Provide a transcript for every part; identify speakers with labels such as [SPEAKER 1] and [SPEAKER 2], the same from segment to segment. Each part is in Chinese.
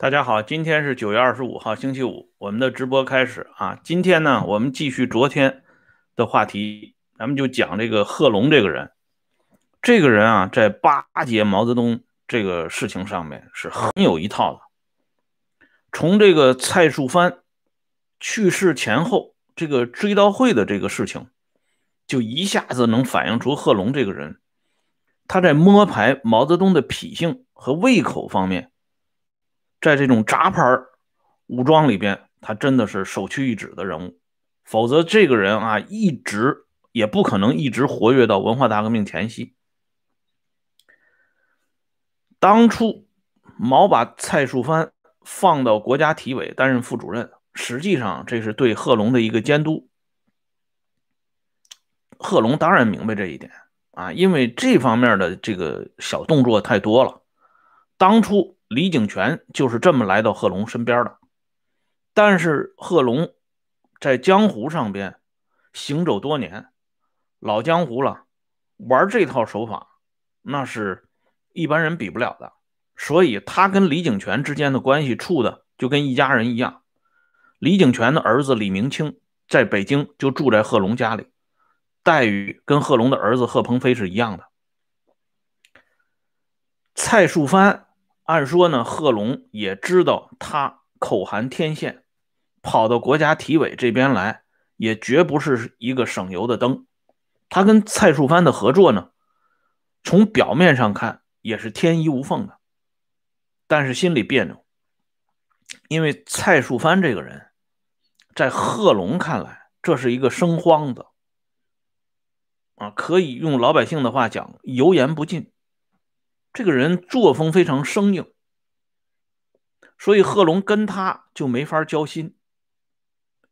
[SPEAKER 1] 大家好，今天是九月二十五号，星期五，我们的直播开始啊。今天呢，我们继续昨天的话题，咱们就讲这个贺龙这个人。这个人啊，在巴结毛泽东这个事情上面是很有一套的。从这个蔡树藩去世前后，这个追悼会的这个事情，就一下子能反映出贺龙这个人，他在摸排毛泽东的脾性和胃口方面。在这种杂牌武装里边，他真的是首屈一指的人物，否则这个人啊，一直也不可能一直活跃到文化大革命前夕。当初毛把蔡树藩放到国家体委担任副主任，实际上这是对贺龙的一个监督。贺龙当然明白这一点啊，因为这方面的这个小动作太多了。当初。李景全就是这么来到贺龙身边的，但是贺龙在江湖上边行走多年，老江湖了，玩这套手法那是一般人比不了的，所以他跟李景全之间的关系处的就跟一家人一样。李景全的儿子李明清在北京就住在贺龙家里，待遇跟贺龙的儿子贺鹏飞是一样的。蔡树藩。按说呢，贺龙也知道他口含天线，跑到国家体委这边来，也绝不是一个省油的灯。他跟蔡树藩的合作呢，从表面上看也是天衣无缝的，但是心里别扭，因为蔡树藩这个人，在贺龙看来，这是一个生荒子啊，可以用老百姓的话讲，油盐不进。这个人作风非常生硬，所以贺龙跟他就没法交心。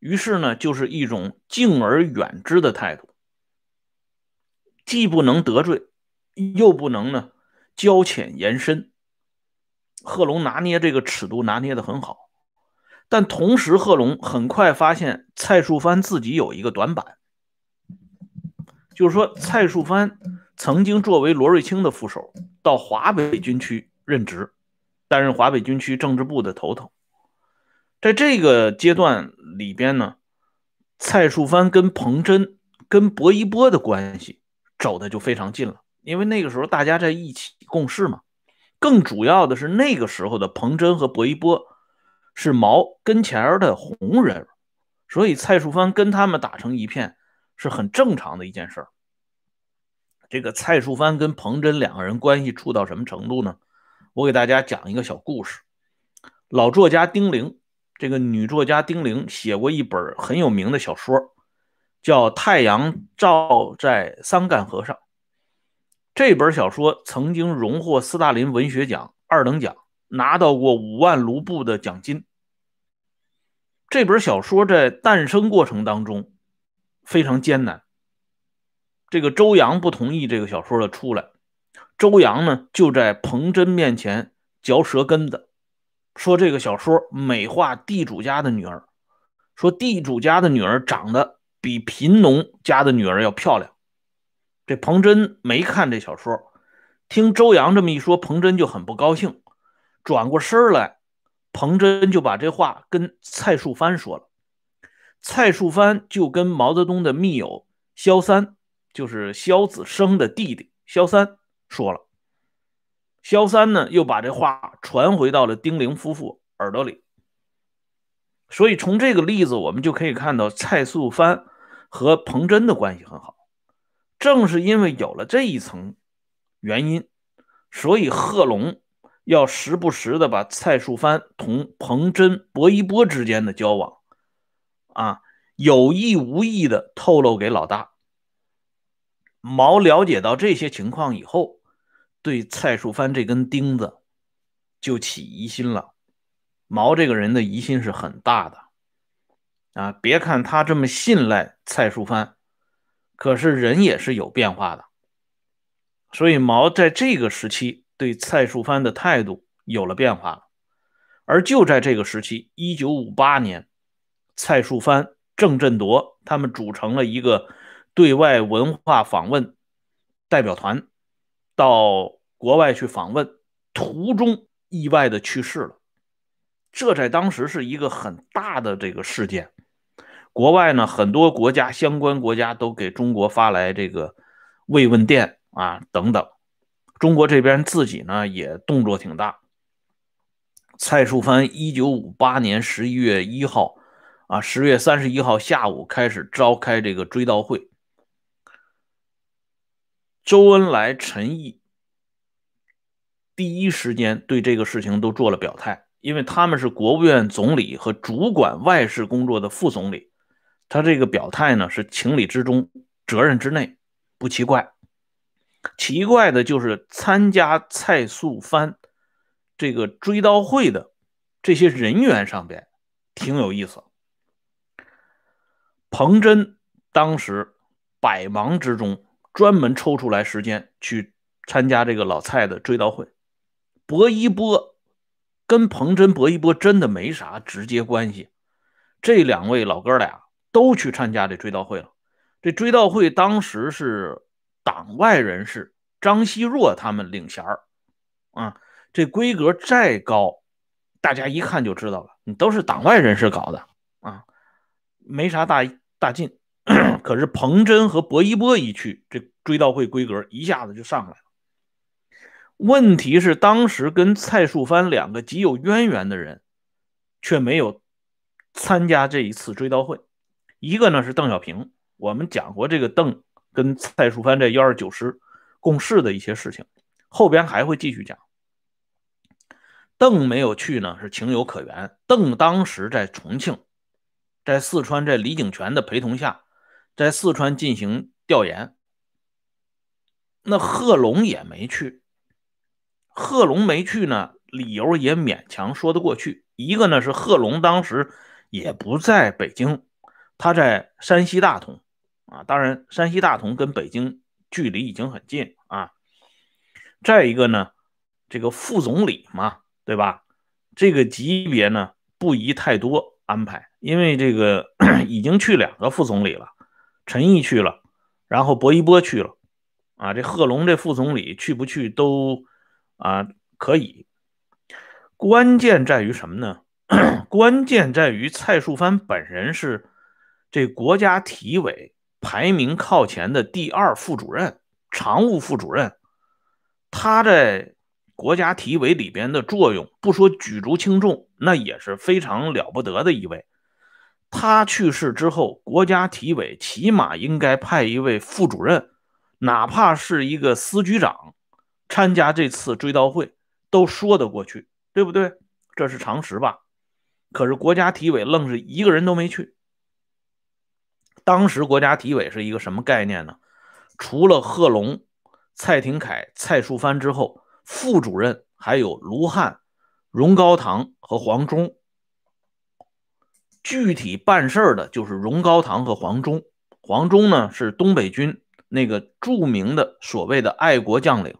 [SPEAKER 1] 于是呢，就是一种敬而远之的态度，既不能得罪，又不能呢交浅言深。贺龙拿捏这个尺度拿捏的很好，但同时贺龙很快发现蔡树藩自己有一个短板，就是说蔡树藩。曾经作为罗瑞卿的副手，到华北军区任职，担任华北军区政治部的头头。在这个阶段里边呢，蔡树藩跟彭真、跟薄一波的关系走的就非常近了，因为那个时候大家在一起共事嘛。更主要的是，那个时候的彭真和薄一波是毛跟前的红人，所以蔡树藩跟他们打成一片是很正常的一件事儿。这个蔡树藩跟彭真两个人关系处到什么程度呢？我给大家讲一个小故事。老作家丁玲，这个女作家丁玲写过一本很有名的小说，叫《太阳照在桑干河上》。这本小说曾经荣获斯大林文学奖二等奖，拿到过五万卢布的奖金。这本小说在诞生过程当中非常艰难。这个周扬不同意这个小说的出来，周扬呢就在彭真面前嚼舌根子，说这个小说美化地主家的女儿，说地主家的女儿长得比贫农家的女儿要漂亮。这彭真没看这小说，听周扬这么一说，彭真就很不高兴，转过身来，彭真就把这话跟蔡树藩说了，蔡树藩就跟毛泽东的密友萧三。就是萧子升的弟弟萧三说了，萧三呢又把这话传回到了丁玲夫妇耳朵里，所以从这个例子我们就可以看到蔡素藩和彭真的关系很好。正是因为有了这一层原因，所以贺龙要时不时的把蔡树藩同彭真、薄一波之间的交往，啊，有意无意的透露给老大。毛了解到这些情况以后，对蔡树藩这根钉子就起疑心了。毛这个人的疑心是很大的啊！别看他这么信赖蔡树藩，可是人也是有变化的。所以毛在这个时期对蔡树藩的态度有了变化了。而就在这个时期，一九五八年，蔡树藩、郑振铎他们组成了一个。对外文化访问代表团到国外去访问，途中意外的去世了。这在当时是一个很大的这个事件。国外呢，很多国家相关国家都给中国发来这个慰问电啊等等。中国这边自己呢也动作挺大。蔡树藩一九五八年十一月一号啊，十月三十一号下午开始召开这个追悼会。周恩来、陈毅第一时间对这个事情都做了表态，因为他们是国务院总理和主管外事工作的副总理，他这个表态呢是情理之中、责任之内，不奇怪。奇怪的就是参加蔡素藩这个追悼会的这些人员上边挺有意思。彭真当时百忙之中专门抽出来时间去参加这个老蔡的追悼会。薄一波跟彭真、薄一波真的没啥直接关系，这两位老哥俩都去参加这追悼会了。这追悼会当时是。党外人士张奚若他们领衔儿啊，这规格再高，大家一看就知道了，你都是党外人士搞的啊，没啥大大劲。可是彭真和薄一波一去，这追悼会规格一下子就上来了。问题是当时跟蔡树藩两个极有渊源的人，却没有参加这一次追悼会。一个呢是邓小平，我们讲过这个邓。跟蔡树藩这幺二九师共事的一些事情，后边还会继续讲。邓没有去呢，是情有可原。邓当时在重庆，在四川，在李景泉的陪同下，在四川进行调研。那贺龙也没去，贺龙没去呢，理由也勉强说得过去。一个呢是贺龙当时也不在北京，他在山西大同。啊，当然，山西大同跟北京距离已经很近啊。再一个呢，这个副总理嘛，对吧？这个级别呢不宜太多安排，因为这个 已经去两个副总理了，陈毅去了，然后薄一波去了，啊，这贺龙这副总理去不去都啊可以。关键在于什么呢？关键在于蔡树藩本人是这国家体委。排名靠前的第二副主任、常务副主任，他在国家体委里边的作用，不说举足轻重，那也是非常了不得的一位。他去世之后，国家体委起码应该派一位副主任，哪怕是一个司局长，参加这次追悼会，都说得过去，对不对？这是常识吧？可是国家体委愣是一个人都没去。当时国家体委是一个什么概念呢？除了贺龙、蔡廷锴、蔡树藩之后，副主任还有卢汉、荣高堂和黄忠。具体办事的就是荣高堂和黄忠。黄忠呢是东北军那个著名的所谓的爱国将领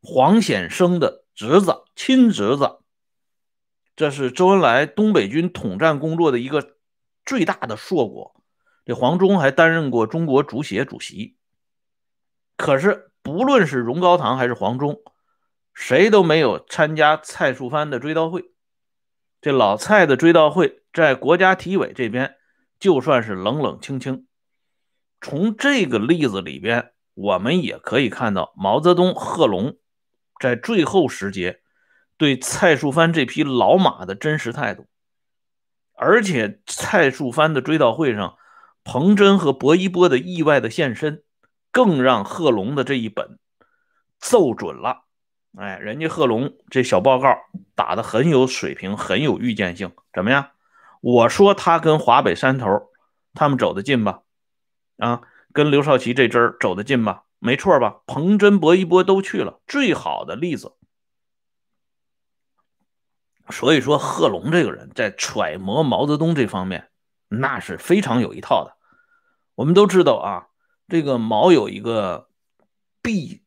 [SPEAKER 1] 黄显生的侄子、亲侄子。这是周恩来东北军统战工作的一个最大的硕果。这黄忠还担任过中国足协主席，可是不论是荣高堂还是黄忠，谁都没有参加蔡树藩的追悼会。这老蔡的追悼会在国家体委这边就算是冷冷清清。从这个例子里边，我们也可以看到毛泽东、贺龙在最后时节对蔡树藩这匹老马的真实态度。而且蔡树藩的追悼会上。彭真和薄一波的意外的现身，更让贺龙的这一本奏准了。哎，人家贺龙这小报告打的很有水平，很有预见性。怎么样？我说他跟华北山头他们走得近吧？啊，跟刘少奇这支走得近吧？没错吧？彭真、薄一波都去了，最好的例子。所以说，贺龙这个人在揣摩毛泽东这方面，那是非常有一套的。我们都知道啊，这个毛有一个必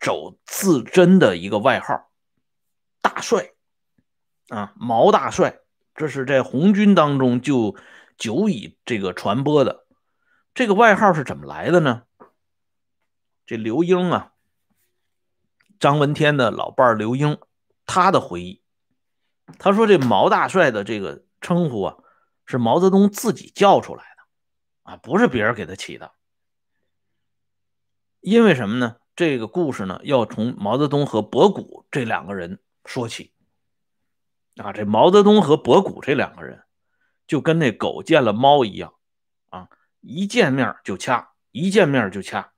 [SPEAKER 1] 走自珍的一个外号，大帅啊，毛大帅，这是在红军当中就久已这个传播的。这个外号是怎么来的呢？这刘英啊，张闻天的老伴刘英，他的回忆，他说这毛大帅的这个称呼啊，是毛泽东自己叫出来的啊，不是别人给他起的。因为什么呢？这个故事呢，要从毛泽东和博古这两个人说起。啊，这毛泽东和博古这两个人，就跟那狗见了猫一样，啊，一见面就掐，一见面就掐，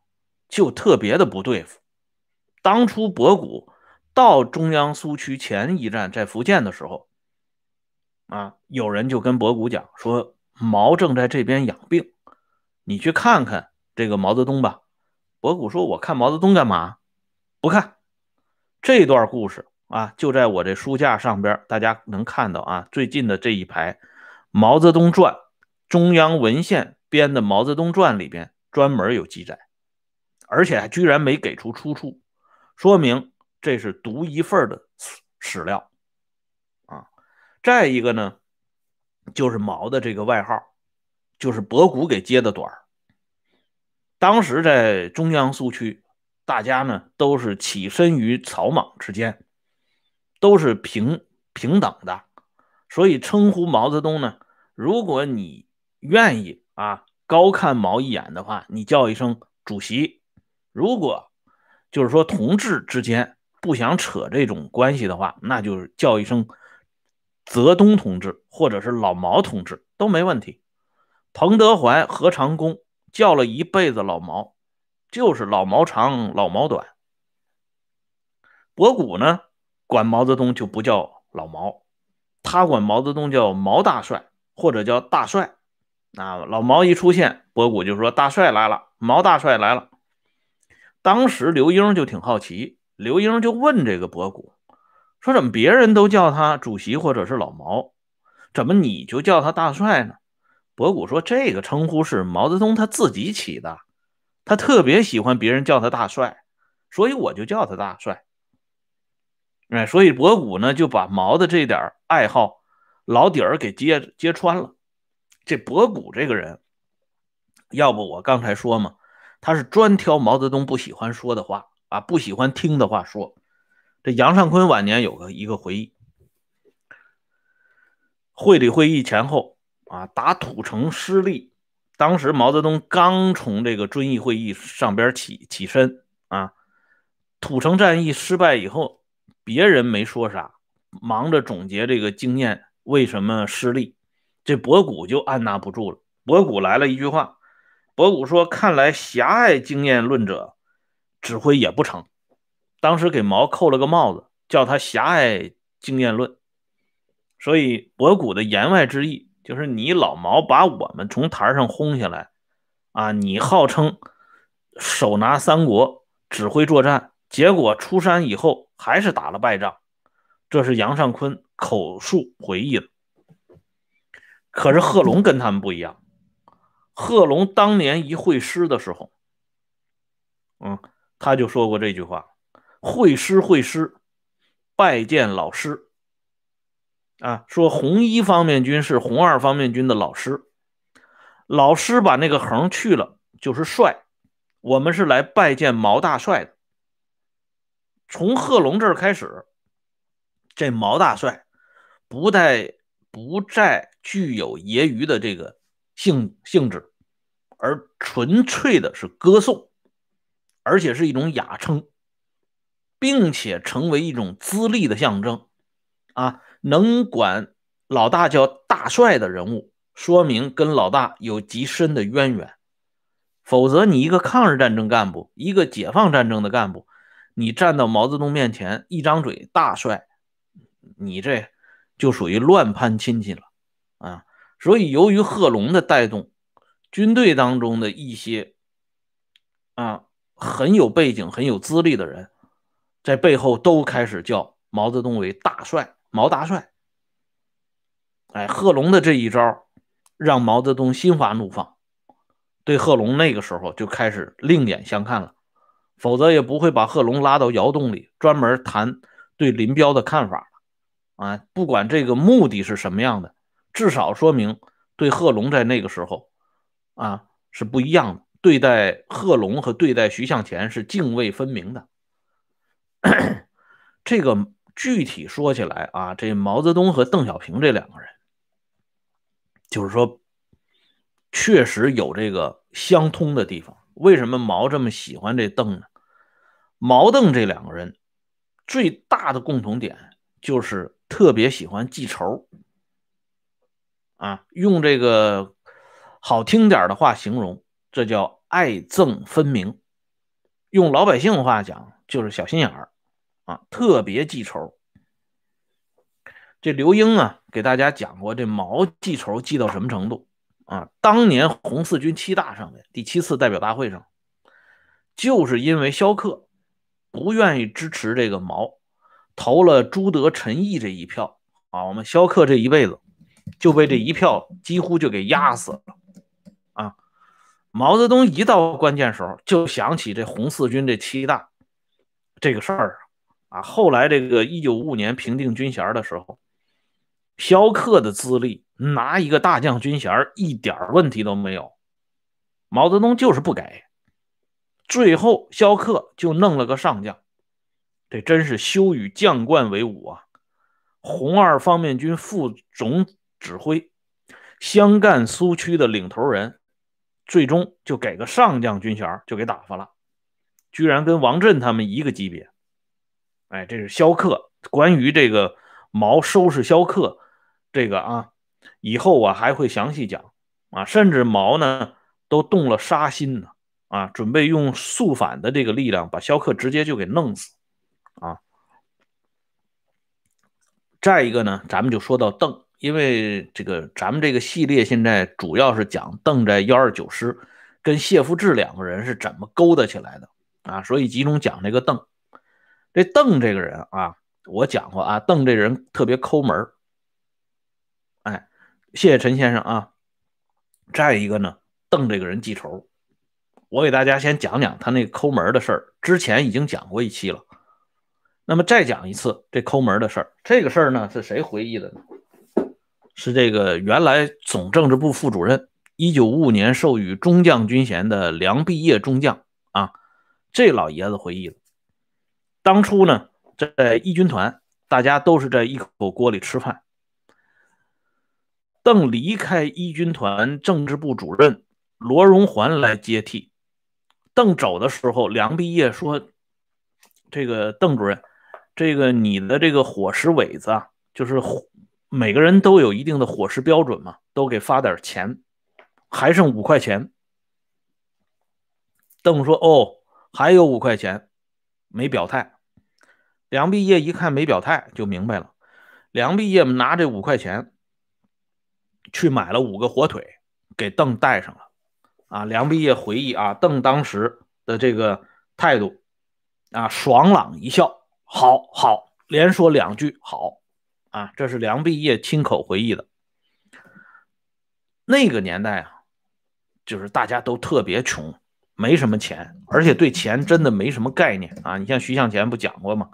[SPEAKER 1] 就特别的不对付。当初博古到中央苏区前一站在福建的时候，啊，有人就跟博古讲说，毛正在这边养病，你去看看这个毛泽东吧。博古说：“我看毛泽东干嘛？不看。”这段故事。啊，就在我这书架上边，大家能看到啊，最近的这一排《毛泽东传》，中央文献编的《毛泽东传》里边专门有记载，而且还居然没给出出处，说明这是独一份的史料啊。再一个呢，就是毛的这个外号，就是博古给接的短当时在中央苏区，大家呢都是起身于草莽之间。都是平平等的，所以称呼毛泽东呢。如果你愿意啊，高看毛一眼的话，你叫一声主席；如果就是说同志之间不想扯这种关系的话，那就是叫一声泽东同志或者是老毛同志都没问题。彭德怀、何长工叫了一辈子老毛，就是老毛长，老毛短。博古呢？管毛泽东就不叫老毛，他管毛泽东叫毛大帅或者叫大帅。啊，老毛一出现，博古就说大帅来了，毛大帅来了。当时刘英就挺好奇，刘英就问这个博古说：“怎么别人都叫他主席或者是老毛，怎么你就叫他大帅呢？”博古说：“这个称呼是毛泽东他自己起的，他特别喜欢别人叫他大帅，所以我就叫他大帅。”哎，所以博古呢就把毛的这点爱好老底儿给揭揭穿了。这博古这个人，要不我刚才说嘛，他是专挑毛泽东不喜欢说的话啊，不喜欢听的话说。这杨尚昆晚年有个一个回忆，会理会议前后啊，打土城失利，当时毛泽东刚从这个遵义会议上边起起身啊，土城战役失败以后。别人没说啥，忙着总结这个经验为什么失利，这博古就按捺不住了。博古来了一句话，博古说：“看来狭隘经验论者指挥也不成。”当时给毛扣了个帽子，叫他狭隘经验论。所以博古的言外之意就是：你老毛把我们从台上轰下来，啊，你号称手拿三国，指挥作战。结果出山以后还是打了败仗，这是杨尚昆口述回忆的。可是贺龙跟他们不一样，贺龙当年一会师的时候，嗯，他就说过这句话：“会师会师，拜见老师。”啊，说红一方面军是红二方面军的老师，老师把那个横去了就是帅，我们是来拜见毛大帅的。从贺龙这儿开始，这毛大帅不再不再具有揶揄的这个性性质，而纯粹的是歌颂，而且是一种雅称，并且成为一种资历的象征。啊，能管老大叫大帅的人物，说明跟老大有极深的渊源。否则，你一个抗日战争干部，一个解放战争的干部。你站到毛泽东面前，一张嘴大帅，你这就属于乱攀亲戚了啊！所以，由于贺龙的带动，军队当中的一些啊很有背景、很有资历的人，在背后都开始叫毛泽东为大帅、毛大帅。哎，贺龙的这一招让毛泽东心花怒放，对贺龙那个时候就开始另眼相看了。否则也不会把贺龙拉到窑洞里，专门谈对林彪的看法啊，不管这个目的是什么样的，至少说明对贺龙在那个时候啊是不一样的，对待贺龙和对待徐向前是泾渭分明的。这个具体说起来啊，这毛泽东和邓小平这两个人，就是说，确实有这个相通的地方。为什么毛这么喜欢这邓呢？毛邓这两个人最大的共同点就是特别喜欢记仇啊，用这个好听点的话形容，这叫爱憎分明；用老百姓的话讲，就是小心眼儿。啊，特别记仇。这刘英啊，给大家讲过这毛记仇记到什么程度啊？当年红四军七大上面第七次代表大会上，就是因为萧克不愿意支持这个毛，投了朱德、陈毅这一票啊。我们萧克这一辈子就被这一票几乎就给压死了啊。毛泽东一到关键时候，就想起这红四军这七大这个事儿啊，后来这个一九五五年平定军衔的时候，萧克的资历拿一个大将军衔一点问题都没有，毛泽东就是不给，最后萧克就弄了个上将，这真是羞与将冠为伍啊！红二方面军副总指挥，湘赣苏区的领头人，最终就给个上将军衔就给打发了，居然跟王震他们一个级别。哎，这是萧克。关于这个毛收拾萧克，这个啊，以后我还会详细讲啊。甚至毛呢都动了杀心呢啊，准备用肃反的这个力量把萧克直接就给弄死啊。再一个呢，咱们就说到邓，因为这个咱们这个系列现在主要是讲邓在幺二九师跟谢富治两个人是怎么勾搭起来的啊，所以集中讲这个邓。这邓这个人啊，我讲过啊，邓这人特别抠门哎，谢谢陈先生啊。再一个呢，邓这个人记仇，我给大家先讲讲他那个抠门的事儿。之前已经讲过一期了，那么再讲一次这抠门的事儿。这个事儿呢，是谁回忆的呢？是这个原来总政治部副主任，一九五五年授予中将军衔的梁毕业中将啊，这老爷子回忆的。当初呢，在一军团，大家都是在一口锅里吃饭。邓离开一军团政治部主任，罗荣桓来接替。邓走的时候，梁毕业说：“这个邓主任，这个你的这个伙食尾子啊，就是每个人都有一定的伙食标准嘛，都给发点钱，还剩五块钱。”邓说：“哦，还有五块钱，没表态。”梁毕业一看没表态，就明白了。梁毕业拿这五块钱去买了五个火腿，给邓带上了。啊，梁毕业回忆啊，邓当时的这个态度啊，爽朗一笑，好好连说两句好啊，这是梁毕业亲口回忆的。那个年代啊，就是大家都特别穷，没什么钱，而且对钱真的没什么概念啊。你像徐向前不讲过吗？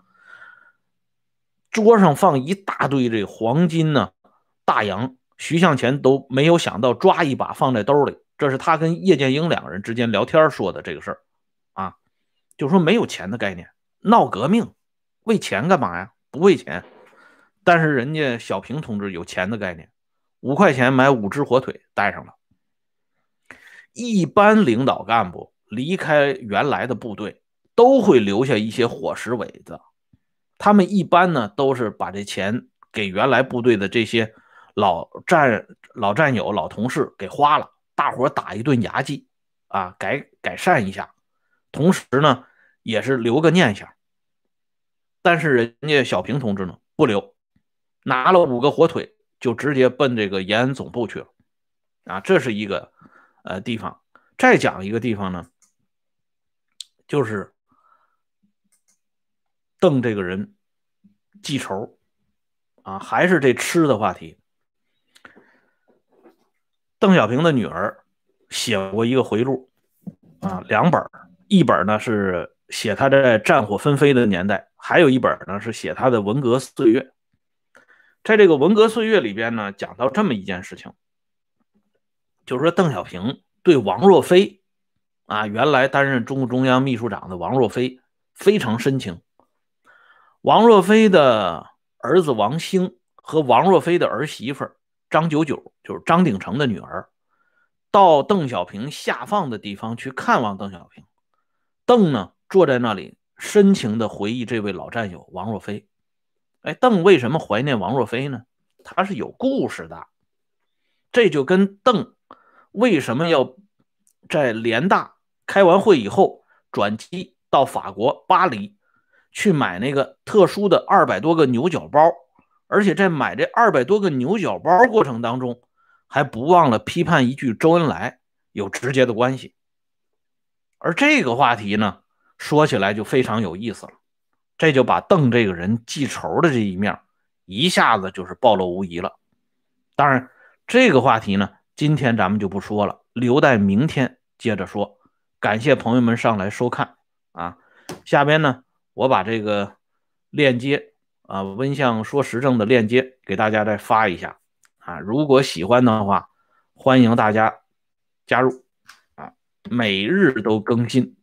[SPEAKER 1] 桌上放一大堆这黄金呢，大洋。徐向前都没有想到抓一把放在兜里，这是他跟叶剑英两个人之间聊天说的这个事儿啊，就说没有钱的概念，闹革命为钱干嘛呀？不为钱。但是人家小平同志有钱的概念，五块钱买五只火腿带上了。一般领导干部离开原来的部队，都会留下一些伙食尾子。他们一般呢都是把这钱给原来部队的这些老战老战友、老同事给花了，大伙打一顿牙祭啊，改改善一下，同时呢也是留个念想。但是人家小平同志呢不留，拿了五个火腿就直接奔这个延安总部去了啊，这是一个呃地方。再讲一个地方呢，就是。邓这个人记仇啊，还是这吃的话题。邓小平的女儿写过一个回录啊，两本一本呢是写他在战火纷飞的年代，还有一本呢是写他的文革岁月。在这个文革岁月里边呢，讲到这么一件事情，就是说邓小平对王若飞啊，原来担任中共中央秘书长的王若飞非常深情。王若飞的儿子王兴和王若飞的儿媳妇张九九，就是张鼎成的女儿，到邓小平下放的地方去看望邓小平。邓呢，坐在那里深情地回忆这位老战友王若飞。哎，邓为什么怀念王若飞呢？他是有故事的。这就跟邓为什么要在联大开完会以后转机到法国巴黎。去买那个特殊的二百多个牛角包，而且在买这二百多个牛角包过程当中，还不忘了批判一句周恩来有直接的关系。而这个话题呢，说起来就非常有意思了，这就把邓这个人记仇的这一面一下子就是暴露无遗了。当然，这个话题呢，今天咱们就不说了，留待明天接着说。感谢朋友们上来收看啊，下边呢。我把这个链接啊，温相说时政的链接给大家再发一下啊，如果喜欢的话，欢迎大家加入啊，每日都更新。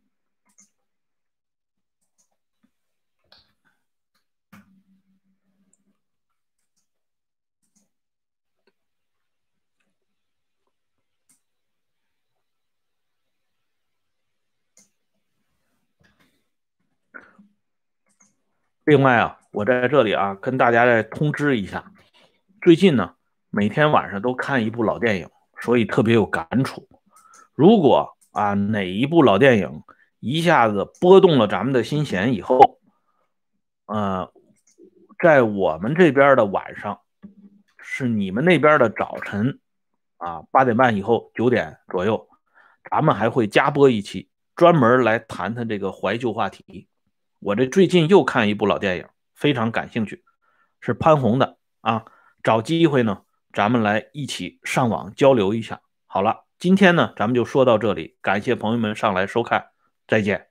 [SPEAKER 1] 另外啊，我在这里啊，跟大家再通知一下，最近呢，每天晚上都看一部老电影，所以特别有感触。如果啊哪一部老电影一下子拨动了咱们的心弦以后，呃，在我们这边的晚上，是你们那边的早晨啊，八点半以后九点左右，咱们还会加播一期，专门来谈谈这个怀旧话题。我这最近又看一部老电影，非常感兴趣，是潘红的啊。找机会呢，咱们来一起上网交流一下。好了，今天呢，咱们就说到这里，感谢朋友们上来收看，再见。